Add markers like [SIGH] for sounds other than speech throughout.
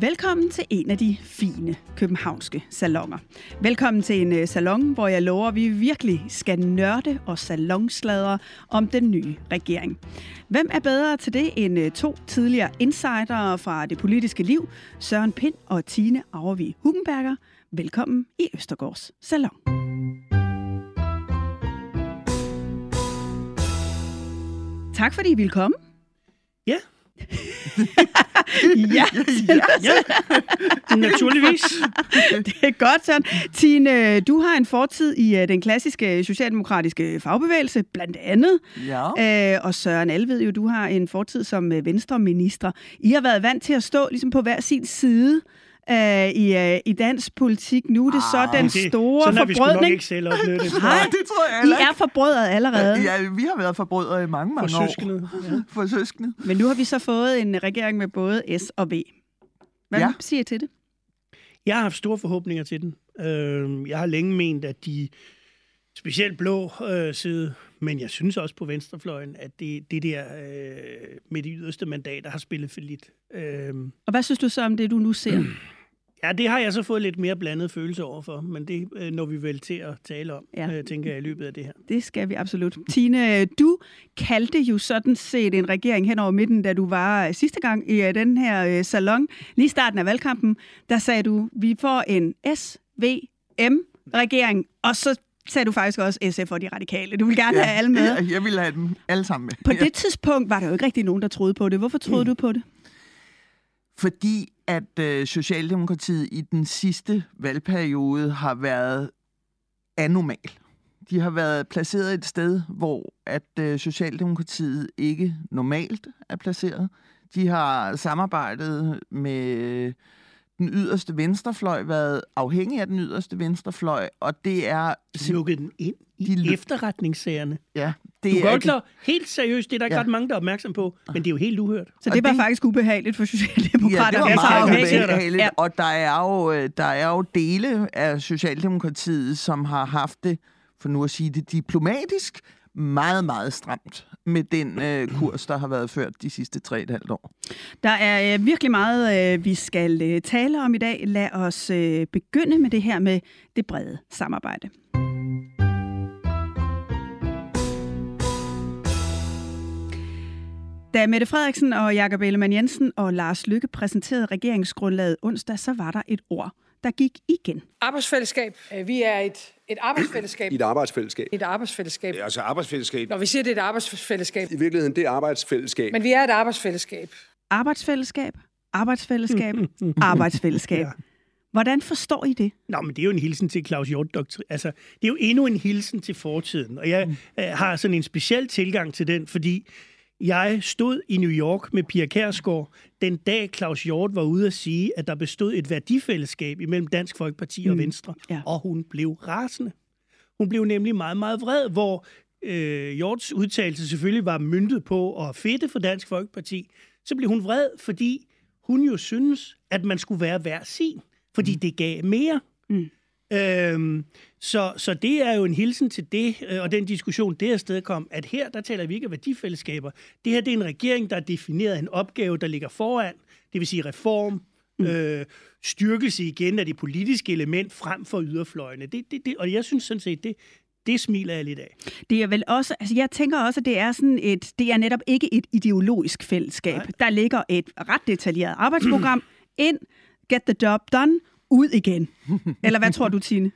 Velkommen til en af de fine københavnske salonger. Velkommen til en øh, salon, hvor jeg lover, at vi virkelig skal nørde og salonsladre om den nye regering. Hvem er bedre til det end øh, to tidligere insider fra det politiske liv, Søren Pind og Tine Avervig Hugenberger? Velkommen i Østergårds Salon. Tak fordi I ville komme. Ja ja, Ja, naturligvis. det er godt, Søren. Tine, du har en fortid i øh, den klassiske socialdemokratiske fagbevægelse, blandt andet. Ja. Øh, og Søren Alved, jo, du har en fortid som øh, venstreminister. I har været vant til at stå ligesom på hver sin side øh, i, øh, i dansk politik. Nu er det så den Det- store sådan forbrødning. ikke selv oplevet [LAUGHS] det. Nej, det tror jeg I heller er forbrødret allerede. Ja, vi har været forbrødre i mange, mange For år. [LAUGHS] Ja. For søskende. Men nu har vi så fået en regering med både S og V. Hvad Ja. siger I til det? Jeg har haft store forhåbninger til den. Øh, Jeg har længe ment, at de specielt blå øh, side, men jeg synes også på venstrefløjen, at det, det der øh, med de yderste mandater har spillet for lidt. Øh, Og hvad synes du så om det, du nu ser? [CLEARS THROAT] ja, det har jeg så fået lidt mere blandet følelse overfor, men det øh, når vi vel til at tale om, Ja. ja. øh, tænker jeg, i løbet af det her. Det skal vi absolut. Tine, du kaldte jo sådan set en regering hen over midten, da du var øh, sidste gang i øh, den her øh, salon. Lige starten af valgkampen, der sagde du, vi får en SVM-regering, og så sagde du faktisk også SF og de radikale. Du vil gerne ja. have alle med. [LAUGHS] Jeg, jeg ville have dem alle sammen med. På Ja. det tidspunkt var der jo ikke rigtig nogen, der troede på det. Hvorfor troede mm. du på det? Fordi at øh, Socialdemokratiet i den sidste valgperiode har været anormal. De har været placeret et sted, hvor at øh, Socialdemokratiet ikke normalt er placeret. De har samarbejdet med den yderste venstrefløj, været afhængig af den yderste venstrefløj, og det er... De lukkede den ind i De efterretningssagerne. Ja, Du det er er godt klar, helt seriøst, det er der ikke Ja. ret mange, der er opmærksom på, men det er jo helt uhørt. Så det var det- faktisk ubehageligt for Ja, Socialdemokraterne. det var meget ubehageligt, Ja. og der er, jo, øh, der er jo dele af Socialdemokratiet, som har haft det, for nu at sige det diplomatisk, meget, meget stramt med den øh, kurs, der har været ført de sidste tre et halvt år. Der er øh, virkelig meget, øh, vi skal øh, tale om i dag. Lad os øh, begynde med det her med det brede samarbejde. Da Mette Frederiksen og Jakob Ellemann Jensen og Lars Lykke præsenterede regeringsgrundlaget onsdag, så var der et ord, der gik igen. Arbejdsfællesskab. Øh, Vi er et, et arbejdsfællesskab. I [CLEARS THROAT] et arbejdsfællesskab. Et arbejdsfællesskab. Altså arbejdsfællesskab. Når vi siger, det er et arbejdsfællesskab. I virkeligheden, det er arbejdsfællesskab. Men vi er et arbejdsfællesskab. Arbejdsfællesskab, arbejdsfællesskab, [LAUGHS] arbejdsfællesskab. Ja. Hvordan forstår I det? Nå, men det er jo en hilsen til Claus Hjort doktrin. Altså, det er jo endnu en hilsen til fortiden. Og jeg øh, har sådan en speciel tilgang til den, fordi jeg stod i New York med Pia Kærsgaard den dag Claus Hjort var ude at sige, at der bestod et værdifællesskab imellem Dansk Folkeparti og Venstre. Ja. Og hun blev rasende. Hun blev nemlig meget, meget vred, hvor øh, Hjorts udtalelse selvfølgelig var myndet på at fedte for Dansk Folkeparti. Så blev hun vred, fordi hun jo synes, at man skulle være hver sin, fordi det gav mere. Mm. Øhm, så, så det er jo en hilsen til det, øh, og den diskussion, det afsted kom, at her, der taler vi ikke om værdifællesskaber. Det her, det er en regering, der har defineret en opgave, der ligger foran, det vil sige reform, mm. øh, styrkelse igen af det politiske element frem for yderfløjene. Det, det, det, og jeg synes sådan set, det, det smiler jeg lidt af. Det er vel også, altså jeg tænker også, at det er sådan et, det er netop ikke et ideologisk fællesskab. Nej. Der ligger et ret detaljeret arbejdsprogram [CLEARS THROAT] ind, get the job done, ud igen. [LAUGHS] Eller hvad tror du, Tine?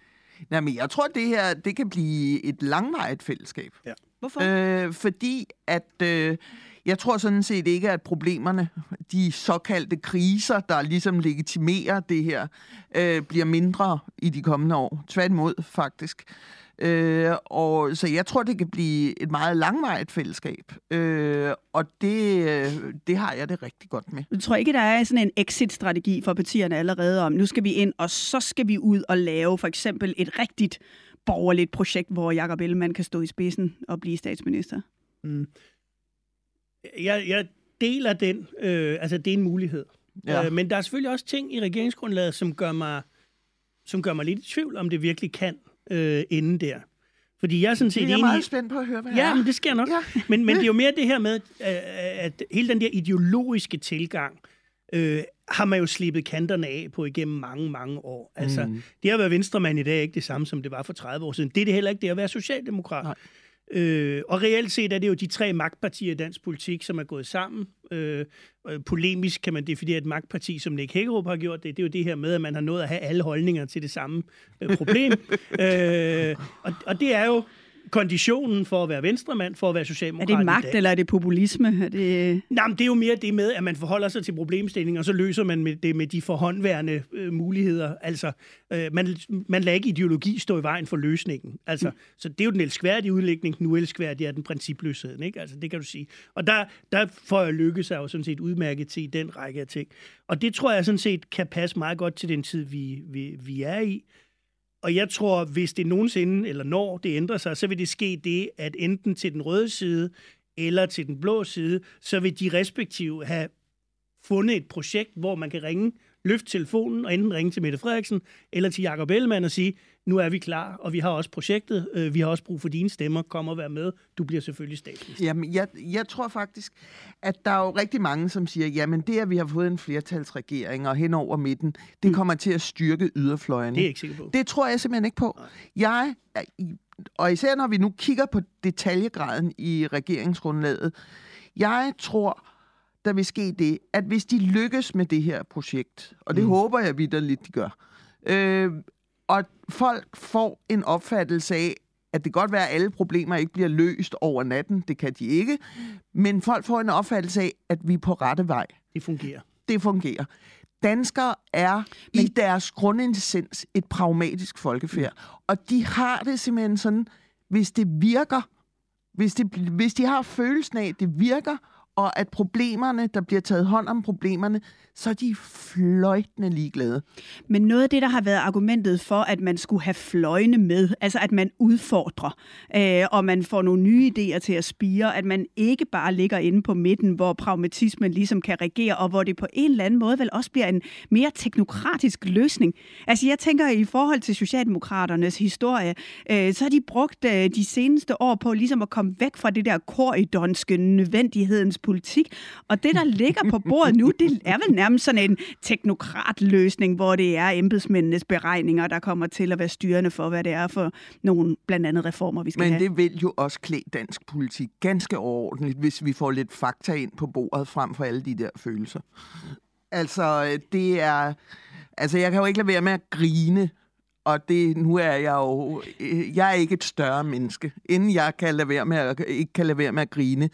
Nej, men jeg tror, at det her det kan blive et langvarigt fællesskab. Ja. Hvorfor? Øh, fordi at øh, Jeg tror sådan set ikke, at problemerne, de såkaldte kriser, der ligesom legitimerer det her, øh, bliver mindre i de kommende år. Tværtimod, faktisk. Øh, og så jeg tror, det kan blive et meget langvarigt fællesskab. Øh, og det, øh, det har jeg det rigtig godt med. Du tror ikke, der er sådan en exit-strategi for partierne allerede om, nu skal vi ind, og så skal vi ud og lave for eksempel et rigtigt borgerligt projekt, hvor Jakob Ellemann kan stå i spidsen og blive statsminister? Mm. Jeg, jeg deler den. Øh, altså, det er en mulighed. Ja. Øh, men der er selvfølgelig også ting i regeringsgrundlaget, som gør mig, som gør mig lidt i tvivl, om det virkelig kan øh, ende der. Fordi jeg er sådan set Det er jeg enig... meget spændt på at høre, hvad Ja, er. men det sker nok. Ja. Men, men det er jo mere det her med, at, at hele den der ideologiske tilgang, øh, har man jo slippet kanterne af på igennem mange, mange år. Altså, Mm. det at være venstremand i dag er ikke det samme, som det var for 30 år siden. Det er det heller ikke, det at være socialdemokrat. Nej. Øh, og reelt set er det jo de tre magtpartier i dansk politik, som er gået sammen. Øh, polemisk kan man definere et magtparti, som Nick Hækkerup har gjort det. Det er jo det her med, at man har nået at have alle holdninger til det samme øh, problem. [LAUGHS] øh, og, og det er jo konditionen for at være venstremand, for at være Er socialdemokrat det i magt, eller er det populisme? Er det... Nej, men det er jo mere det med, at man forholder sig til problemstillingen, og så løser man med det med de forhåndværende øh, muligheder. Altså, øh, man, man lader ikke ideologi stå i vejen for løsningen. Altså, mm. Så det er jo den elskværdige udlægning, den uelskværdige er den principløsheden. Ikke? Altså, det kan du sige. Og der, der får jeg lykke sig jo sådan set udmærket til i den række af ting. Og det tror jeg sådan set kan passe meget godt til den tid, vi, vi, vi er i. Og jeg tror, hvis det nogensinde, eller når det ændrer sig, så vil det ske det, at enten til den røde side, eller til den blå side, så vil de respektive have fundet et projekt, hvor man kan ringe, løfte telefonen og enten ringe til Mette Frederiksen eller til Jakob Ellemann og sige, nu er vi klar, og vi har også projektet, øh, vi har også brug for dine stemmer, kom og vær med, du bliver selvfølgelig statsminister. Jamen, jeg, jeg tror faktisk, at der er jo rigtig mange, som siger, jamen det, at vi har fået en flertalsregering og hen over midten, det kommer til at styrke yderfløjene. Det er jeg ikke sikker på. Det tror jeg simpelthen ikke på. Jeg, er i- og især når vi nu kigger på detaljegraden i regeringsgrundlaget, jeg tror, der vil ske det, at hvis de lykkes med det her projekt, og det mm. håber jeg vidderligt, de gør, øh, og folk får en opfattelse af, at det godt være, at alle problemer ikke bliver løst over natten, det kan de ikke, men folk får en opfattelse af, at vi er på rette vej. Det fungerer. Det fungerer. Danskere er men... i deres grundessens et pragmatisk folkefærd, og de har det simpelthen sådan, hvis det virker, hvis, det, hvis de har følelsen af, at det virker, og at problemerne, der bliver taget hånd om problemerne, så er de fløjtende ligeglade. Men noget af det, der har været argumentet for, at man skulle have fløjne med, altså at man udfordrer, øh, og man får nogle nye idéer til at spire, at man ikke bare ligger inde på midten, hvor pragmatismen ligesom kan regere, og hvor det på en eller anden måde vel også bliver en mere teknokratisk løsning. Altså jeg tænker, i forhold til Socialdemokraternes historie, øh, så har de brugt øh, de seneste år på ligesom at komme væk fra det der koridonske nødvendighedens politik, og det, der ligger på bordet nu, det er vel nærmest sådan en teknokratløsning, hvor det er embedsmændenes beregninger, der kommer til at være styrende for, hvad det er for nogle blandt andet reformer, vi skal Men have. det vil jo også klæde dansk politik ganske overordentligt, hvis vi får lidt fakta ind på bordet frem for alle de der følelser. Altså, øh, det er... Altså, jeg kan jo ikke lade være med at grine, og det, nu er jeg jo... øh, Jeg er ikke et større menneske, inden jeg kan lade være med at, ikke kan lade være med at grine,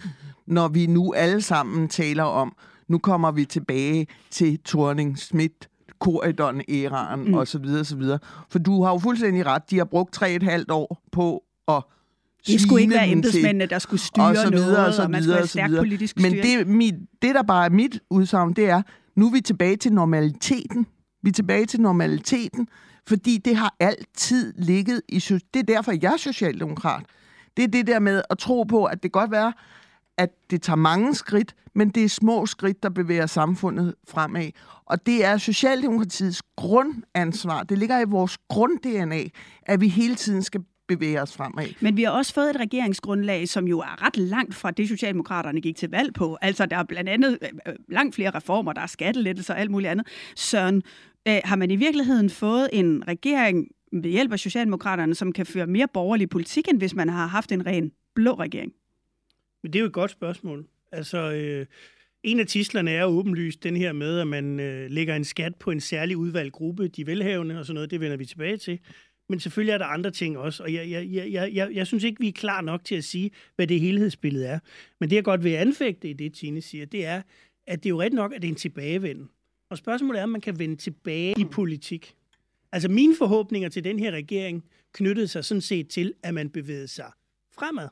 når vi nu alle sammen taler om, nu kommer vi tilbage til Thorning Schmidt, Corridon-æraen mm. og så videre, så videre. For du har jo fuldstændig ret. De har brugt tre et halvt år på at Det skulle ikke være embedsmændene, der skulle styre og så videre, noget, og, så og man skulle videre, have stærk videre. politisk Men styring. det, mit, det, der bare er mit udsagn, det er, nu er vi tilbage til normaliteten. Vi er tilbage til normaliteten, fordi det har altid ligget i... Det er derfor, jeg er socialdemokrat. Det er det der med at tro på, at det godt være, at det tager mange skridt, men det er små skridt, der bevæger samfundet fremad. Og det er Socialdemokratiets grundansvar. Det ligger i vores grund-DNA, at vi hele tiden skal bevæge os fremad. Men vi har også fået et regeringsgrundlag, som jo er ret langt fra det, Socialdemokraterne gik til valg på. Altså, der er blandt andet øh, øh, langt flere reformer, der er skattelettelser og alt muligt andet. Søren, øh, har man i virkeligheden fået en regering ved hjælp af Socialdemokraterne, som kan føre mere borgerlig politik, end hvis man har haft en ren blå regering? Men det er jo et godt spørgsmål. Altså, øh, en af tislerne er åbenlyst den her med, at man øh, lægger en skat på en særlig udvalgt gruppe, de velhavende og sådan noget. Det vender vi tilbage til. men selvfølgelig er der andre ting også, og jeg, jeg, jeg, jeg, jeg, jeg synes ikke, vi er klar nok til at sige, hvad det helhedsbillede er. Men det, jeg godt vil anfægte i det, Tine siger, det er, at det er jo ret nok, at det er en tilbagevenden. Og spørgsmålet er, om man kan vende tilbage i politik. Altså mine forhåbninger til den her regering knyttede sig sådan set til, at man bevægede sig fremad.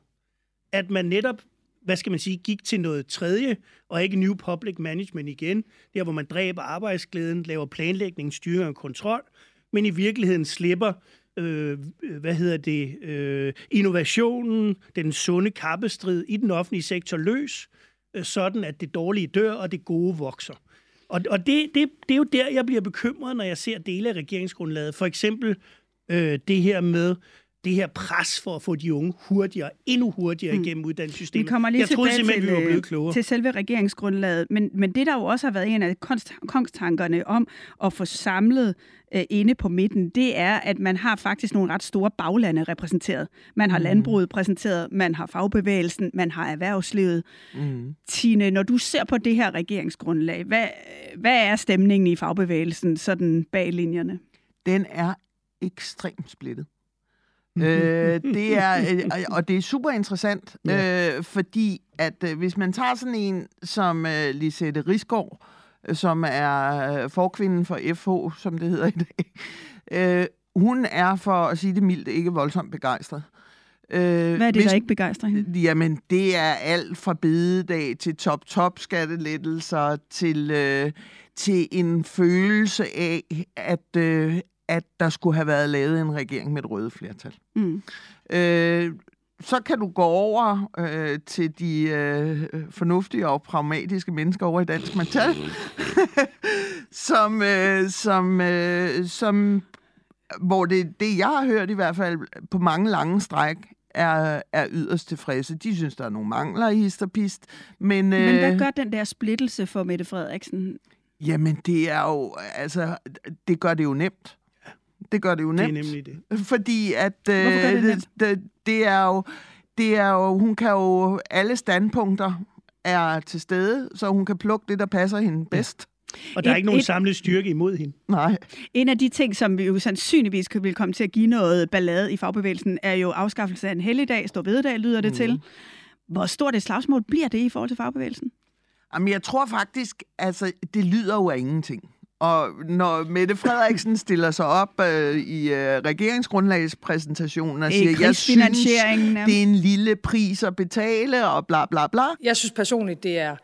At man netop, hvad skal man sige, gik til noget tredje, og ikke new public management igen. Der, hvor man dræber arbejdsglæden, laver planlægning, styring og kontrol, men i virkeligheden slipper øh, hvad hedder det, øh, innovationen, den sunde kappestrid i den offentlige sektor løs, øh, sådan at det dårlige dør, og det gode vokser. Og, og det, det, det er jo der, jeg bliver bekymret, når jeg ser dele af regeringsgrundlaget. For eksempel øh, det her med det her pres for at få de unge hurtigere, endnu hurtigere mm. igennem uddannelsessystemet. Vi kommer lige jeg troede simpelthen, til, vi var blevet øh, klogere. til selve regeringsgrundlaget, men, men det der jo også har været en af kongstankerne om at få samlet øh, inde på midten, det er, at man har faktisk nogle ret store baglande repræsenteret. Man har mm. landbruget præsenteret, man har fagbevægelsen, man har erhvervslivet. Mm. Tine, når du ser på det her regeringsgrundlag, hvad, hvad er stemningen i fagbevægelsen sådan bag linjerne? Den er ekstremt splittet. Øh, [LAUGHS] det er, øh, og det er super interessant, ja. øh, fordi at øh, hvis man tager sådan en som øh, Lisette Risgaard, øh, som er øh, forkvinden for FH, som det hedder i dag, [LAUGHS] øh, hun er, for at sige det mildt, ikke voldsomt begejstret. Øh, Hvad er det, hvis, der ikke begejstrer hende? Jamen, det er alt fra bededag til top-top skattelettelser til, øh, til en følelse af, at, øh, at der skulle have været lavet en regering med et røde flertal. Mm. Øh, så kan du gå over øh, til de øh, fornuftige og pragmatiske mennesker over i Dansk Metal, [LAUGHS] som, øh, som, øh, som, hvor det, det, jeg har hørt i hvert fald på mange lange stræk, er, er yderst tilfredse. De synes, der er nogle mangler i histerpist. Men, men hvad øh, gør den der splittelse for Mette Frederiksen? Jamen, det er jo, altså, det gør det jo nemt. Det gør det jo nemt. Det er nemlig det. Fordi at... Øh, det, nemt? det, det, det er jo... Det er jo, hun kan jo, alle standpunkter er til stede, så hun kan plukke det, der passer hende bedst. Og der er Et- ikke nogen et- samlet styrke imod hende. Nej. En af de ting, som vi jo sandsynligvis kan- vil komme til at give noget ballade i fagbevægelsen, er jo afskaffelse af en helligdag, stor bededag lyder det mm. til. Hvor stort et slagsmål bliver det i forhold til fagbevægelsen? Jamen, jeg tror faktisk, altså, det lyder jo af ingenting. Og når Mette Frederiksen stiller sig op øh, i øh, regeringsgrundlagspræsentationen og er siger, jeg synes, krigsfinansieringen, ja." det er en lille pris at betale, og bla bla bla. Jeg synes personligt, det er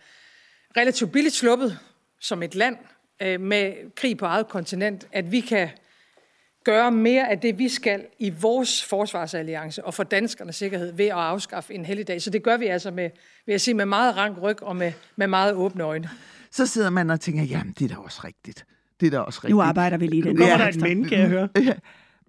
relativt billigt sluppet som et land øh, med krig på eget kontinent, at vi kan gøre mere af det, vi skal i vores forsvarsalliance og for danskernes sikkerhed ved at afskaffe en helligdag. Så det gør vi altså med, vil jeg sige, med meget rank ryg og med, med meget åbne øjne. Så sidder man og tænker, jamen, det er da også rigtigt. Det er da også rigtigt. Nu arbejder vi lige den. Kommer Ja. der et men, kan jeg høre? Ja.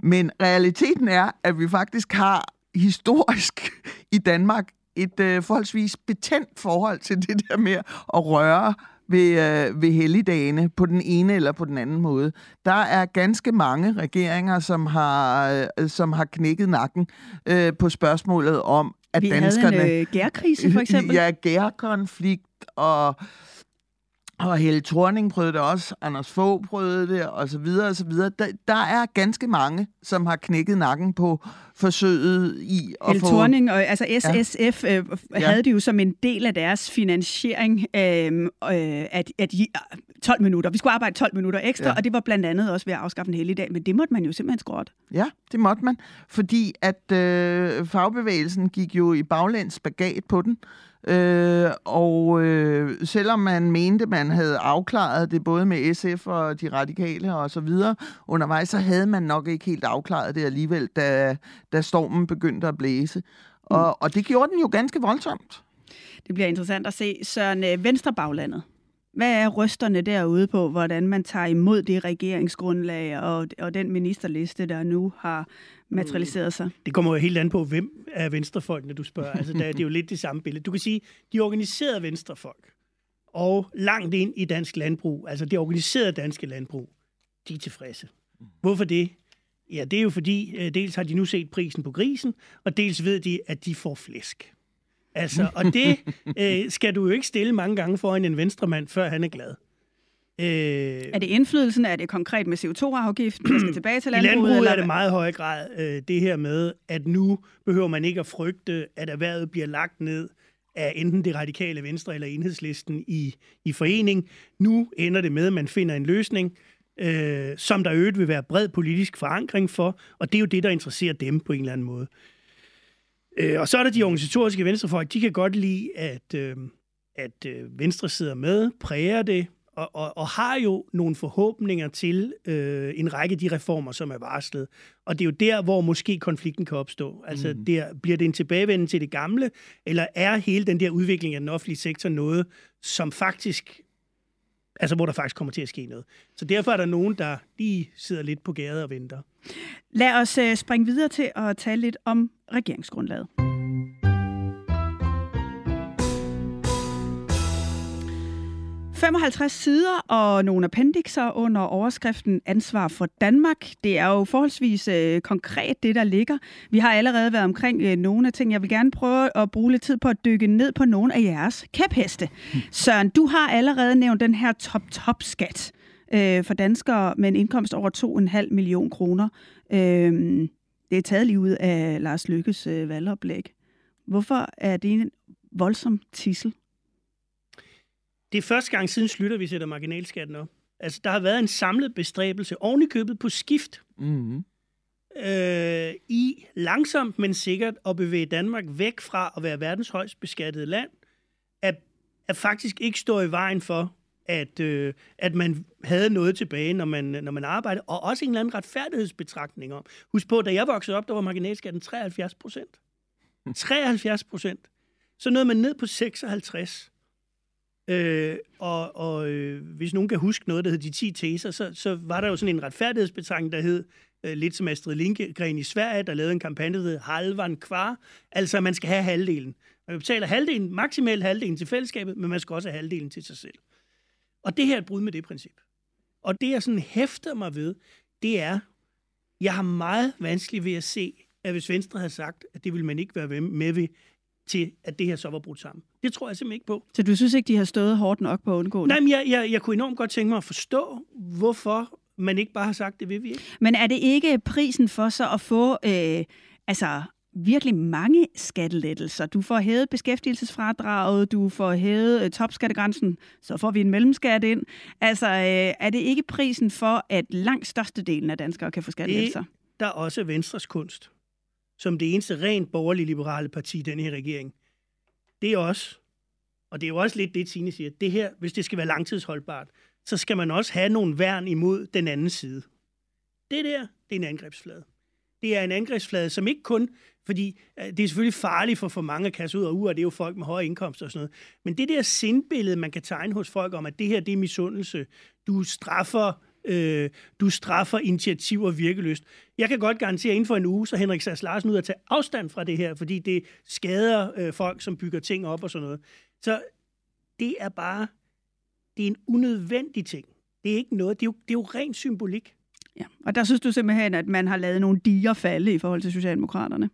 Men realiteten er, at vi faktisk har historisk i Danmark et øh, forholdsvis betændt forhold til det der med at røre ved, øh, ved helligdagene på den ene eller på den anden måde. Der er ganske mange regeringer, som har, øh, som har knækket nakken øh, på spørgsmålet om, at Vi danskerne... havde en øh, gærkrise, for eksempel. Ja, gærkonflikt og... Og Helle Thorning prøvede det også, Anders Fogh prøvede det, og så videre, og så videre. Der, der er ganske mange, som har knækket nakken på forsøget i at Helle få... Thorning og altså SSF ja. øh, Ja. havde det jo som en del af deres finansiering, øh, øh, at, at de, 12 minutter. Vi skulle arbejde 12 minutter ekstra, Ja. ja. og det var blandt andet også ved at afskaffe en helligdag, men det måtte man jo simpelthen skrotte. Ja, det måtte man, fordi at øh, fagbevægelsen gik jo i baglæns bagat på den. Øh, og øh, selvom man mente, man havde afklaret det både med SF og de radikale og så videre undervejs, så havde man nok ikke helt afklaret det alligevel, da, da stormen begyndte at blæse. Og, og det gjorde den jo ganske voldsomt. Det bliver interessant at se. Søren, øh, Venstrebaglandet. Hvad er rysterne derude på, hvordan man tager imod det regeringsgrundlag og, og den ministerliste, der nu har materialiseret sig? Det kommer jo helt an på, hvem af venstrefolkene, du spørger. Altså, der, [LAUGHS] det er jo lidt det samme billede. Du kan sige, de organiserede venstrefolk, og langt ind i dansk landbrug, altså det organiserede danske landbrug, de er tilfredse. Hvorfor det? Ja, det er jo fordi, øh, dels har de nu set prisen på grisen, og dels ved de, at de får flæsk. Altså, og det [LAUGHS] øh, skal du jo ikke stille mange gange foran en venstremand, før han er glad. Øh, er det indflydelsen? Er det konkret med CO2-afgiften, der skal [CLEARS THROAT] tilbage til I landbruget? landbruget eller er det meget høj grad øh, det her med, at nu behøver man ikke at frygte, at erhvervet bliver lagt ned af enten det radikale venstre eller enhedslisten i, i forening. Nu ender det med, at man finder en løsning, øh, som der øvrigt vil være bred politisk forankring for, og det er jo det, der interesserer dem på en eller anden måde. Øh, og så er der de organisatoriske venstrefolk, de kan godt lide, at, øh, at øh, Venstre sidder med, præger det, og, og, og har jo nogle forhåbninger til øh, en række af de reformer, som er varslet. Og det er jo der, hvor måske konflikten kan opstå. Altså, mm. der, bliver det en tilbagevenden til det gamle, eller er hele den der udvikling af den offentlige sektor noget, som faktisk altså hvor der faktisk kommer til at ske noget. Så derfor er der nogen, der lige sidder lidt på gaden og venter. Lad os øh, springe videre til at tale lidt om regeringsgrundlaget. 55 sider og nogle appendixer under overskriften Ansvar for Danmark. Det er jo forholdsvis øh, konkret, det der ligger. Vi har allerede været omkring øh, nogle af ting. Jeg vil gerne prøve at bruge lidt tid på at dykke ned på nogle af jeres kæpheste. Søren, du har allerede nævnt den her top-top-skat øh, for danskere med en indkomst over 2,5 million kroner. Øh, det er taget lige ud af Lars Lykkes øh, valgoplæg. Hvorfor er det en voldsom tissel? Det er første gang siden slutter, vi sætter marginalskatten op. Altså, der har været en samlet bestræbelse oven i købet på skift Mm-hmm. øh, i langsomt, men sikkert at bevæge Danmark væk fra at være verdens højst beskattede land, at, at faktisk ikke stå i vejen for, at, øh, at man havde noget tilbage, når man, når man arbejdede, og også en eller anden retfærdighedsbetragtning om. Husk på, da jeg voksede op, der var marginalskatten 73 procent. [LAUGHS] 73 procent. Så nåede man ned på 56. Øh, og og øh, hvis nogen kan huske noget, der hed de 10 teser, så, så var der jo sådan en retfærdighedsbetragtning, der hed øh, lidt som Astrid Lindgren i Sverige, der lavede en kampagne, der hed halvan kvar. Altså, man skal have halvdelen. Man betaler halvdelen, maksimalt halvdelen til fællesskabet, men man skal også have halvdelen til sig selv. Og det her er et brud med det princip. Og det, jeg sådan hæfter mig ved, det er, jeg har meget vanskeligt ved at se, at hvis Venstre havde sagt, at det ville man ikke være med ved, til at det her så var brudt sammen. Det tror jeg simpelthen ikke på. Så du synes ikke, de har stået hårdt nok på at undgå det? Nej, men jeg, jeg, jeg kunne enormt godt tænke mig at forstå, hvorfor man ikke bare har sagt, det vil vi ikke. Men er det ikke prisen for så at få øh, altså, virkelig mange skattelettelser? Du får hævet beskæftigelsesfradraget, du får hævet øh, topskattegrænsen, så får vi en mellemskat ind. Altså, øh, er det ikke prisen for, at langt størstedelen af danskere kan få skattelettelser? Det, der er også Venstres kunst, som det eneste rent borgerlige liberale parti i den her regering. Det er også, og det er jo også lidt det, Tine siger, det her, hvis det skal være langtidsholdbart, så skal man også have nogle værn imod den anden side. Det der, det er en angrebsflade. Det er en angrebsflade, som ikke kun, fordi øh, det er selvfølgelig farligt for for mange at kaste ud og ud, og det er jo folk med høje indkomster og sådan noget. Men det der sindbillede, man kan tegne hos folk om, at det her, det er misundelse. Du straffer øh, du straffer initiativ og virkeløst. Jeg kan godt garantere, at inden for en uge, så Henrik Sass Larsen ud at tage afstand fra det her, fordi det skader øh, folk, som bygger ting op og sådan noget. Så det er bare, det er en unødvendig ting. Det er ikke noget, det er jo, det er jo ren symbolik. Ja, og der synes du simpelthen, at man har lavet nogle diger falde i forhold til Socialdemokraterne?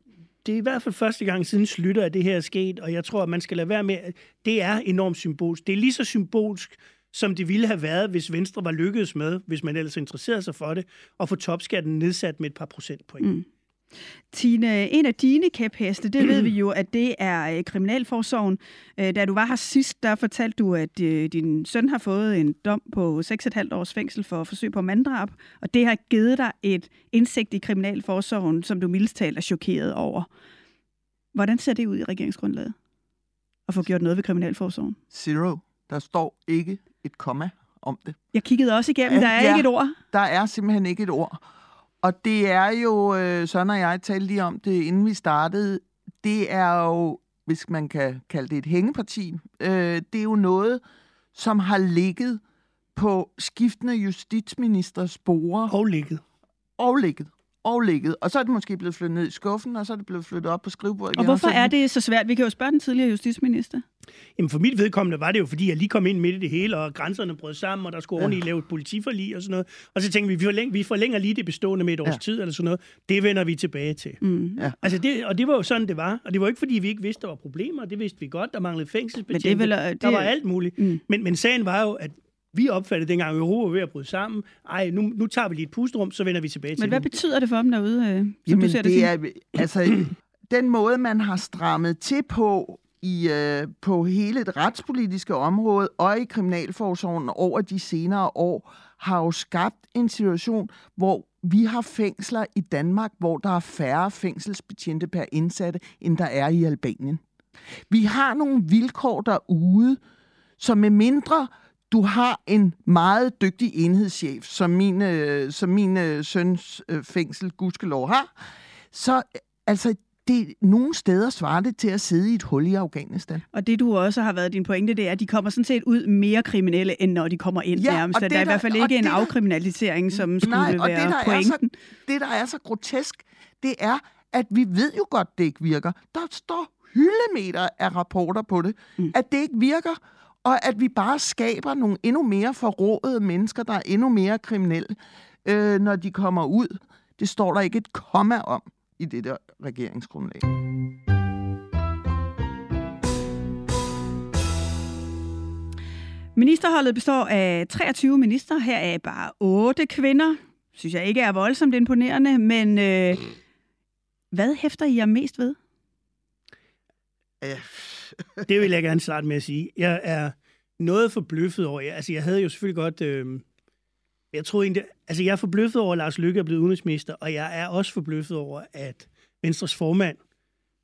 Det er i hvert fald første gang siden slutter, at det her er sket, og jeg tror, at man skal lade være med, det er enormt symbolsk. Det er lige så symbolsk, som det ville have været, hvis Venstre var lykkedes med, hvis man ellers interesserede sig for det, at få topskatten nedsat med et par procentpoint. Mm. Tine, en af dine kæpheste, det ved vi jo, at det er Kriminalforsorgen. Da du var her sidst, der fortalte du, at din søn har fået en dom på 6,5 års fængsel for forsøg på manddrab, og det har givet dig et indsigt i Kriminalforsorgen, som du mildest talt er chokeret over. Hvordan ser det ud i regeringsgrundlaget? At få gjort noget ved Kriminalforsorgen? Zero. Der står ikke et komma om det. Jeg kiggede også igennem, der er ja, ikke et ord. Der er simpelthen ikke et ord. Og det er jo, øh, Søren og jeg talte lige om det, inden vi startede, det er jo, hvis man kan kalde det et hængeparti, øh, det er jo noget, som har ligget på skiftende justitsministers spore. Og ligget. Og ligget. Og ligget. Og så er det måske blevet flyttet ned i skuffen, og så er det blevet flyttet op på skrivebordet igen. Og hvorfor og er det så svært? Vi kan jo spørge den tidligere justitsminister. Jamen for mit vedkommende var det jo, fordi jeg lige kom ind midt i det hele, og grænserne brød sammen, og der skulle ordentligt ja. lave et politiforlig og sådan noget. Og så tænkte vi, vi forlænger, vi forlænger lige det bestående med et års ja. tid eller sådan noget. Det vender vi tilbage til. Mm. Ja. Altså det, og det var jo sådan, det var. Og det var ikke, fordi vi ikke vidste, der var problemer. Det vidste vi godt. Der manglede fængselsbetjente. Men det vel, det... Der var alt muligt. Mm. Men, men sagen var jo, at Vi opfattede dengang, at Europa var ved at bryde sammen. Ej, nu, nu tager vi lige et pusterum, så vender vi tilbage til Men hvad det. betyder det for dem derude, øh, som Jamen, du ser det, det er, altså, [CLEARS THROAT] den måde, man har strammet til på i, øh, på hele det retspolitiske område og i kriminalforsorgen over de senere år, har jo skabt en situation, hvor vi har fængsler i Danmark, hvor der er færre fængselsbetjente per indsatte, end der er i Albanien. Vi har nogle vilkår derude, som med mindre du har en meget dygtig enhedschef, som min, øh, som min øh, søns øh, fængsel, gudskelov, har, så øh, altså, det, nogle steder svarer det til at sidde i et hul i Afghanistan. Og det, du også har været din pointe, det er, at de kommer sådan set ud mere kriminelle, end når de kommer ind Ja, nærmest. og Der det er i hvert fald ikke en det der- afkriminalisering, som skulle Nej, og være det der, er pointen. så, det, der er så grotesk, det er, at vi ved jo godt, det ikke virker. Der står hyldemeter af rapporter på det, mm. at det ikke virker, og at vi bare skaber nogle endnu mere forrådede mennesker, der er endnu mere kriminelle, øh, når de kommer ud. Det står der ikke et komma om i det der regeringsgrundlag. Ministerholdet består af 23 minister. Her er bare 8 kvinder. Synes jeg ikke er voldsomt imponerende, men øh, hvad hæfter I jer mest ved? Det vil jeg gerne starte med at sige. Jeg er noget forbløffet over jer. Altså, jeg havde jo selvfølgelig godt... Øh, jeg troede egentlig... Altså, jeg er forbløffet over, at Lars Løkke er blevet udenrigsminister, og jeg er også forbløffet over, at Venstres formand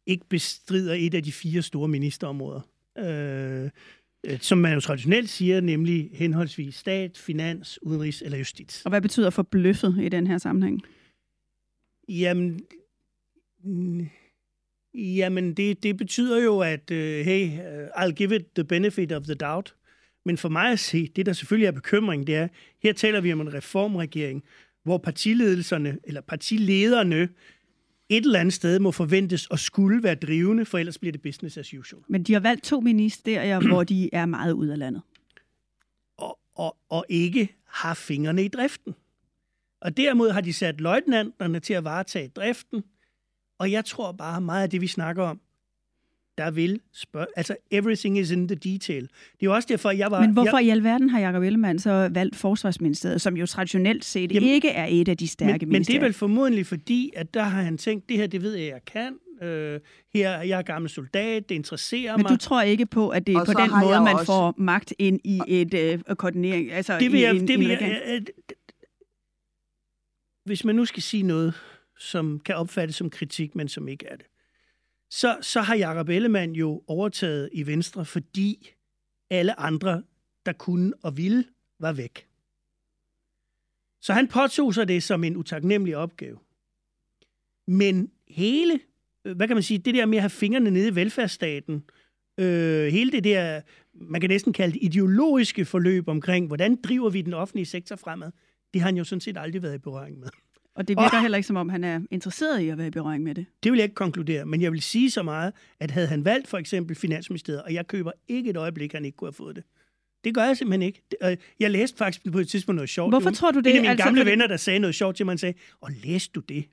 ikke bestrider et af de fire store ministerområder. Øh, øh, som man jo traditionelt siger, nemlig henholdsvis stat, finans, udenrigs eller justits. Og hvad betyder forbløffet i den her sammenhæng? Jamen, jamen det, det betyder jo, at uh, hey, uh, I'll give it the benefit of the doubt. Men for mig at se, det der selvfølgelig er bekymring, det er, her taler vi om en reformregering, hvor partiledelserne, eller partilederne, et eller andet sted må forventes at skulle være drivende, for ellers bliver det business as usual. Men de har valgt to ministerier, hvor de er meget ud af landet. Og, og, og ikke har fingrene i driften. Og derimod har de sat løjtnanterne til at varetage driften, og jeg tror bare meget af det, vi snakker om, der vil spørge... Altså, everything is in the detail. Det er jo også derfor, jeg var... Men hvorfor jeg, i alverden har Jacob Ellemann så valgt Forsvarsministeriet, som jo traditionelt set Jamen, ikke er et af de stærke men, men det ministerier? er vel formodentlig fordi, at der har han tænkt, det her, det ved jeg, jeg kan. Øh, her, jeg er gammel soldat, det interesserer Men mig. du tror ikke på, at det er Og på den måde, jeg man også- får magt ind i et øh, koordinering, altså det vil i jeg, en, det vil en jeg, øh, øh, hvis man nu skal sige noget, som kan opfattes som kritik, men som ikke er det, så, så har Jacob Ellemann jo overtaget i Venstre, fordi alle andre, der kunne og ville, var væk. Så han påtog sig det som en utaknemmelig opgave. Men hele, øh, hvad kan man sige, det der med at have fingrene nede i velfærdsstaten, øh, hele det der, man kan næsten kalde det ideologiske forløb omkring, hvordan driver vi den offentlige sektor fremad, det har han jo sådan set aldrig været i berøring med. Og det virker heller ikke, som om han er interesseret i at være i berøring med det. Det vil jeg ikke konkludere, men jeg vil sige så meget, at havde han valgt for eksempel Finansministeriet, og jeg køber ikke et øjeblik, at han ikke kunne have fået det. Det gør jeg simpelthen ikke. Jeg læste faktisk på et tidspunkt noget sjovt. Hvorfor tror du det? En af mine Altså, gamle fordi- venner, der sagde noget sjovt til mig, han sagde, og læste du det?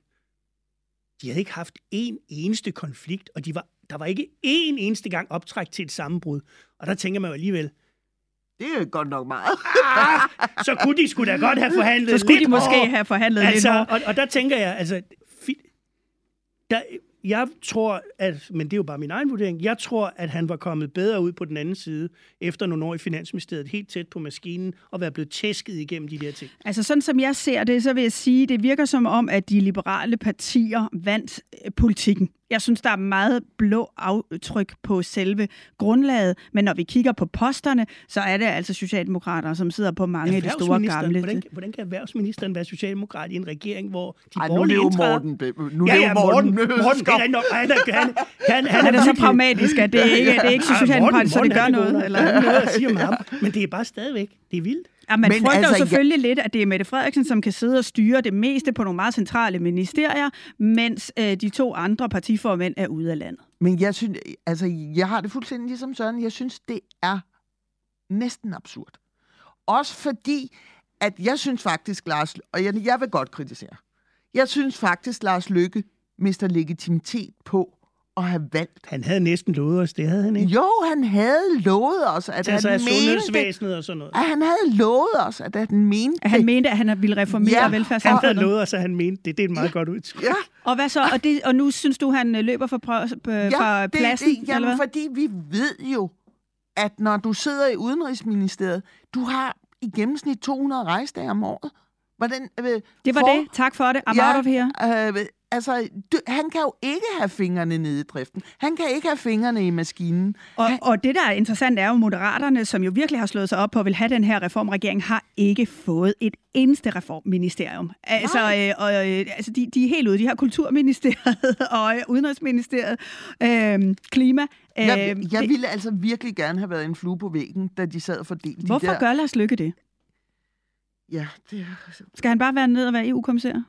De havde ikke haft en eneste konflikt, og de var, der var ikke én eneste gang optræk til et sammenbrud. Og der tænker man jo alligevel, Det er godt nok meget. ah, så kunne de skulle da godt have forhandlet Så skulle lidt de måske hårdere. have forhandlet lidt altså, hårdere. og, og der tænker jeg, altså, der, jeg tror, at, men det er jo bare min egen vurdering, jeg tror, at han var kommet bedre ud på den anden side, efter nogle år i Finansministeriet, helt tæt på maskinen, og være blevet tæsket igennem de der ting. Altså sådan som jeg ser det, så vil jeg sige, det virker som om, at de liberale partier vandt øh, politikken. Jeg synes, der er meget blå aftryk på selve grundlaget, men når vi kigger på posterne, så er det altså socialdemokrater, som sidder på mange af de store gamle... Hvordan, hvordan kan erhvervsministeren være socialdemokrat i en regering, hvor de Ej, nu er det jo? Morten. Be- Nu er ja, ja, Morten, Morten, Morten, er han, er, han, han, han, Han er så pragmatisk, at det ikke, det er ikke socialdemokratisk, så det gør han er noget. Eller? Er noget at sige om ham, men det er bare stadigvæk, det er vildt. Ja, man Men frygter altså, jo jeg- selvfølgelig lidt, at det er Mette Frederiksen, som kan sidde og styre det meste på nogle meget centrale ministerier, mens øh, de to andre partiformænd er ude af landet. Men jeg synes, altså, jeg har det fuldstændig ligesom Søren. Jeg synes, det er næsten absurd. Også fordi, at jeg synes faktisk, Lars, og jeg, jeg vil godt kritisere, jeg synes faktisk, Lars Lykke mister legitimitet på at have valgt. Han havde næsten lovet os, det havde han ikke. Jo, han havde lovet os, at Til han mente, og sådan noget. at han havde lovet os, at han mente At han mente, at han ville reformere Ja, ja, Han havde velfærdssamfundet. lovet os, at han mente det. Det er et meget ja. godt udtryk. Ja, Og hvad så? Og, det, og nu synes du, han øh, løber fra, prø- øh, fra det, pladsen? det, eller jamen, hvad? fordi vi ved jo, at når du sidder i Udenrigsministeriet, du har i gennemsnit 200 rejsedage om året. Hvordan, øh, Det var for, det. Tak for det. I'm out of here. Øh, altså, du, han kan jo ikke have fingrene nede i driften. Han kan ikke have fingrene i maskinen. Og, og det, der er interessant, er jo, at Moderaterne, som jo virkelig har slået sig op på at vil have den her reformregering, har ikke fået et eneste reformministerium. Altså, øh, og, øh, altså de, de er helt ude. De har Kulturministeriet [LAUGHS] og øh, Udenrigsministeriet, øh, Klima. Øh, Jeg, jeg det, ville altså virkelig gerne have været en flue på væggen, da de sad og fordelte hvorfor de der... gør Lars Lykke det? Ja, det er... Skal han bare være ned og være EU-kommissær?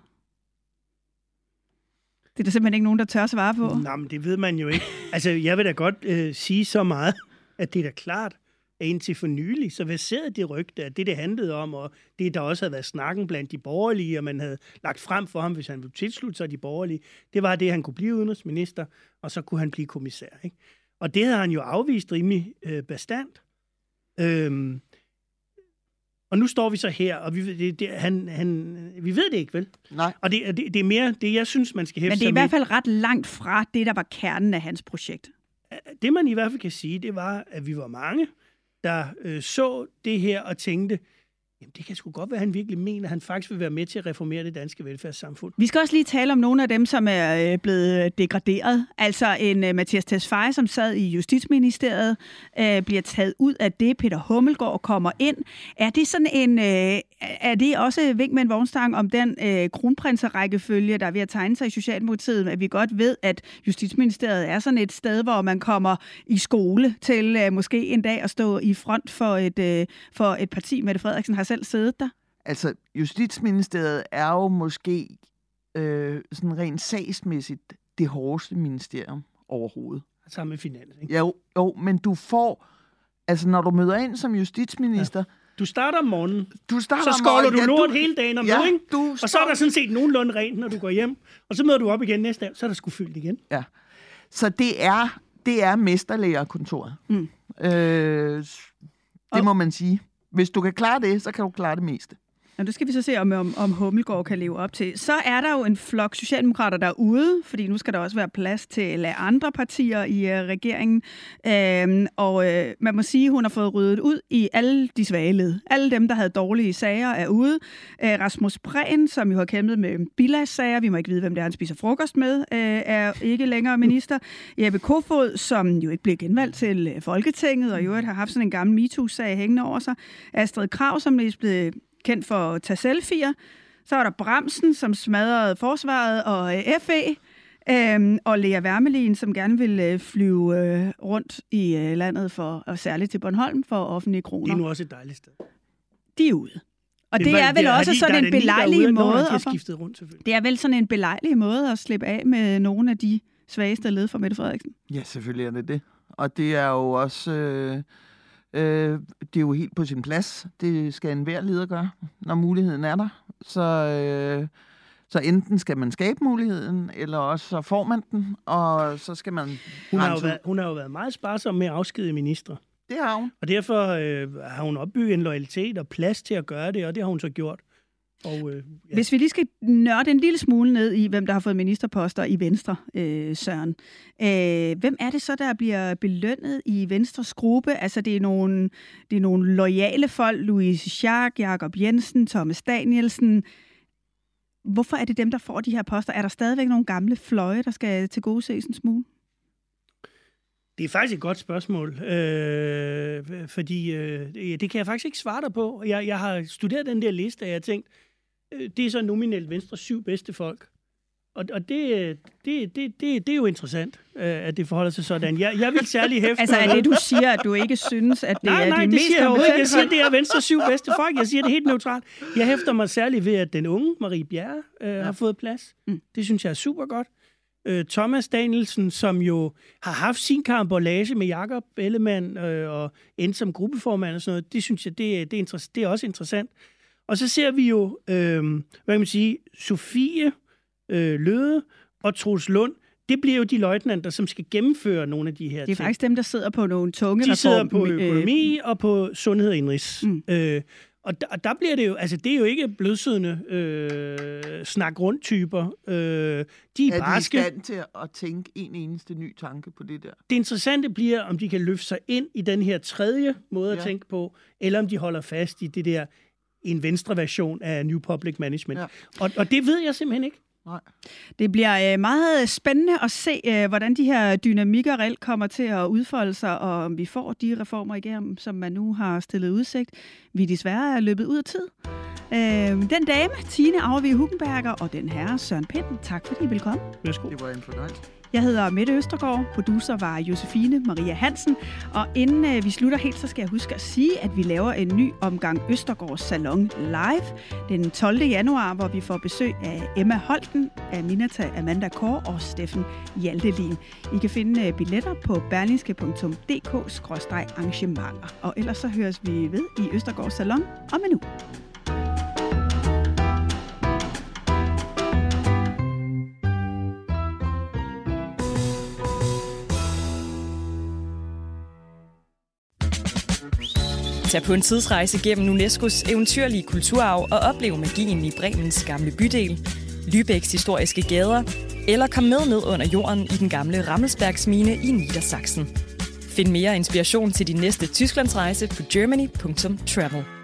Det er der simpelthen ikke nogen, der tør svare på. Nej, men det ved man jo ikke. Altså, jeg vil da godt øh, sige så meget, at det er da klart, at indtil for nylig, så verserede det rygte, at det, det handlede om, og det, der også havde været snakken blandt de borgerlige, og man havde lagt frem for ham, hvis han ville tilslutte sig de borgerlige, det var det, at han kunne blive udenrigsminister, og så kunne han blive kommissær. Ikke? Og det havde han jo afvist rimelig øh, bestandt. Øhm, og nu står vi så her, og vi, ved- det, det, han, han, vi ved det ikke, vel? Nej. Og det, det, det er mere det, jeg synes, man skal hæfte Men det er i hvert fald ret langt fra det, der var kernen af hans projekt. det man i hvert fald kan sige, det var, at vi var mange, der øh, så det her og tænkte, jamen det kan sgu godt være, at han virkelig mener, at han faktisk vil være med til at reformere det danske velfærdssamfund. Vi skal også lige tale om nogle af dem, som er øh, blevet øh, degraderet. Altså en øh, Mathias Tesfaye, som sad i Justitsministeriet, øh, bliver taget ud af det. Peter Hummelgaard kommer ind. Er det sådan en, øh, er det også vink med en vognstang om den øh, kronprinserækkefølge, der er ved at tegne sig i Socialdemokratiet, at vi godt ved, at Justitsministeriet er sådan et sted, hvor man kommer i skole til øh, måske en dag at stå i front for et, øh, for et parti. Mette Frederiksen har selv siddet der. Altså, Justitsministeriet er jo måske øh, sådan rent sagsmæssigt det hårdeste ministerium overhovedet. Sammen med finans. Ikke? Jo, jo, men du får... Altså, når du møder ind som justitsminister... Ja. Du starter om morgenen, Du starter så skåler morgenen- du ja, lort hele dagen om ja, ikke? du Og så er der sådan set nogenlunde rent, når du går hjem. Og så møder du op igen næste dag, så er der sgu fyldt igen. Ja. Så det er, det er mesterlægerkontoret. Mm. Øh, det må man sige. Hvis du kan klare det, så kan du klare det meste. Og det skal vi så se, om, om, om Hummelgaard kan leve op til. Så er der jo en flok socialdemokrater derude, fordi nu skal der også være plads til andre partier i uh, regeringen. Øhm, og øh, man må sige, at hun har fået ryddet ud i alle de svage led. Alle dem, der havde dårlige sager, er ude. Øh, Rasmus Prehn, som jo har kæmpet med bilagssager, vi må ikke vide, hvem det er, han spiser frokost med, øh, er ikke længere minister. Jeppe Kofod, som jo ikke blev genvalgt til øh, Folketinget, og jo har haft sådan en gammel MeToo-sag hængende over sig. Astrid Krav, som er blevet kendt for at tage selfier. Så var der Bremsen, som smadrede forsvaret og øh, FE. Øhm, og Lea Wermelin, som gerne vil øh, flyve øh, rundt i øh, landet, for, og særligt til Bornholm, for offentlige Det kroner. er nu også et dejligt sted. De er ude. Og det, det var- er vel har også de- sådan en belejlig nogle, måde. At skiftet rundt, selvfølgelig. Det er vel sådan en belejlig måde at slippe af med nogle af de svageste led for Mette Frederiksen. Ja, selvfølgelig er det det. Og det er jo også... Øh, øh, det er jo helt på sin plads. Det skal enhver leder gøre, når muligheden er der. Så, øh, så enten skal man skabe muligheden, eller også så får man den, og så skal man... Hun har, jo været, hun har jo været meget sparsom med at afskedige ministre. Det har hun. Og derfor øh, har hun opbygget en loyalitet og plads til at gøre det, og det har hun så gjort. Og, øh, ja. Hvis vi lige skal nørde en lille smule ned i, hvem der har fået ministerposter i Venstre, øh, Søren. Øh, hvem er det så, der bliver belønnet i Venstres gruppe? Altså, det er nogle, det er nogle lojale folk, Louise Schack, Jakob Jensen, Thomas Danielsen. Hvorfor er det dem, der får de her poster? Er der stadigvæk nogle gamle fløje, der skal til gode ses en smule? Det er faktisk et godt spørgsmål, øh, fordi øh, det kan jeg faktisk ikke svare dig på. Jeg, jeg har studeret den der liste, og jeg har tænkt, det er så nominelt Venstre syv bedste folk. Og, og det, øh, det, det, det, det er jo interessant, øh, at det forholder sig sådan. Jeg, jeg vil særlig hæfte Altså, er det, du siger, at du ikke synes, at det nej, er nej, de det mest siger jeg ikke. Jeg siger, det er Venstres syv bedste folk. Jeg siger det helt neutralt. Jeg hæfter mig særligt ved, at den unge Marie Bjerre øh, ja. har fået plads. Mm. Det synes jeg er super godt. Øh, Thomas Danielsen, som jo har haft sin karambolage med Jakob Ellemann øh, og endte som gruppeformand og sådan noget, det synes jeg, det, det, er, det er også interessant. Og så ser vi jo, øh, hvad kan man sige, Sofie øh, Løde og Troels Lund. Det bliver jo de løjtnanter, som skal gennemføre nogle af de her ting. Det er faktisk dem, der sidder på nogle tunge De sidder på øh, økonomi og på sundhed og indrigs. Mm. Øh, og der, og der bliver det jo, altså det er jo ikke blødsødende øh, snak rundt typer. Øh, de er, Er de i barske. stand til at tænke en eneste ny tanke på det der? Det interessante bliver, om de kan løfte sig ind i den her tredje måde at Ja. tænke på, eller om de holder fast i det der en venstre version af New Public Management. Ja. Og, og det ved jeg simpelthen ikke. Nej. Det bliver øh, meget spændende at se, øh, hvordan de her dynamikker reelt kommer til at udfolde sig, og om vi får de reformer igennem, som man nu har stillet udsigt. Vi desværre er løbet ud af tid. Øh, den dame, Tine Auervig Hugenberger, og den herre Søren Pind, tak fordi I ville komme. Værsgo. Det var en fornøjelse. Jeg hedder Mette Østergaard, producer var Josefine Maria Hansen, og inden øh, vi slutter helt, så skal jeg huske at sige, at vi laver en ny omgang Østergaards Salon live den 12. januar, hvor vi får besøg af Emma Holten, Aminata Amanda Kår og Steffen Hjaltelin. I kan finde øh, billetter på berlingske.dk-arrangementer. Og ellers så høres vi ved i Østergaards Salon om en uge. Tag på en tidsrejse gennem UNESCO's eventyrlige kulturarv og oplev magien i Bremens gamle bydel, Lübecks historiske gader, eller kom med ned under jorden i den gamle Rammelsbergsmine i Niedersachsen. Find mere inspiration til din næste Tysklandsrejse på germany.travel.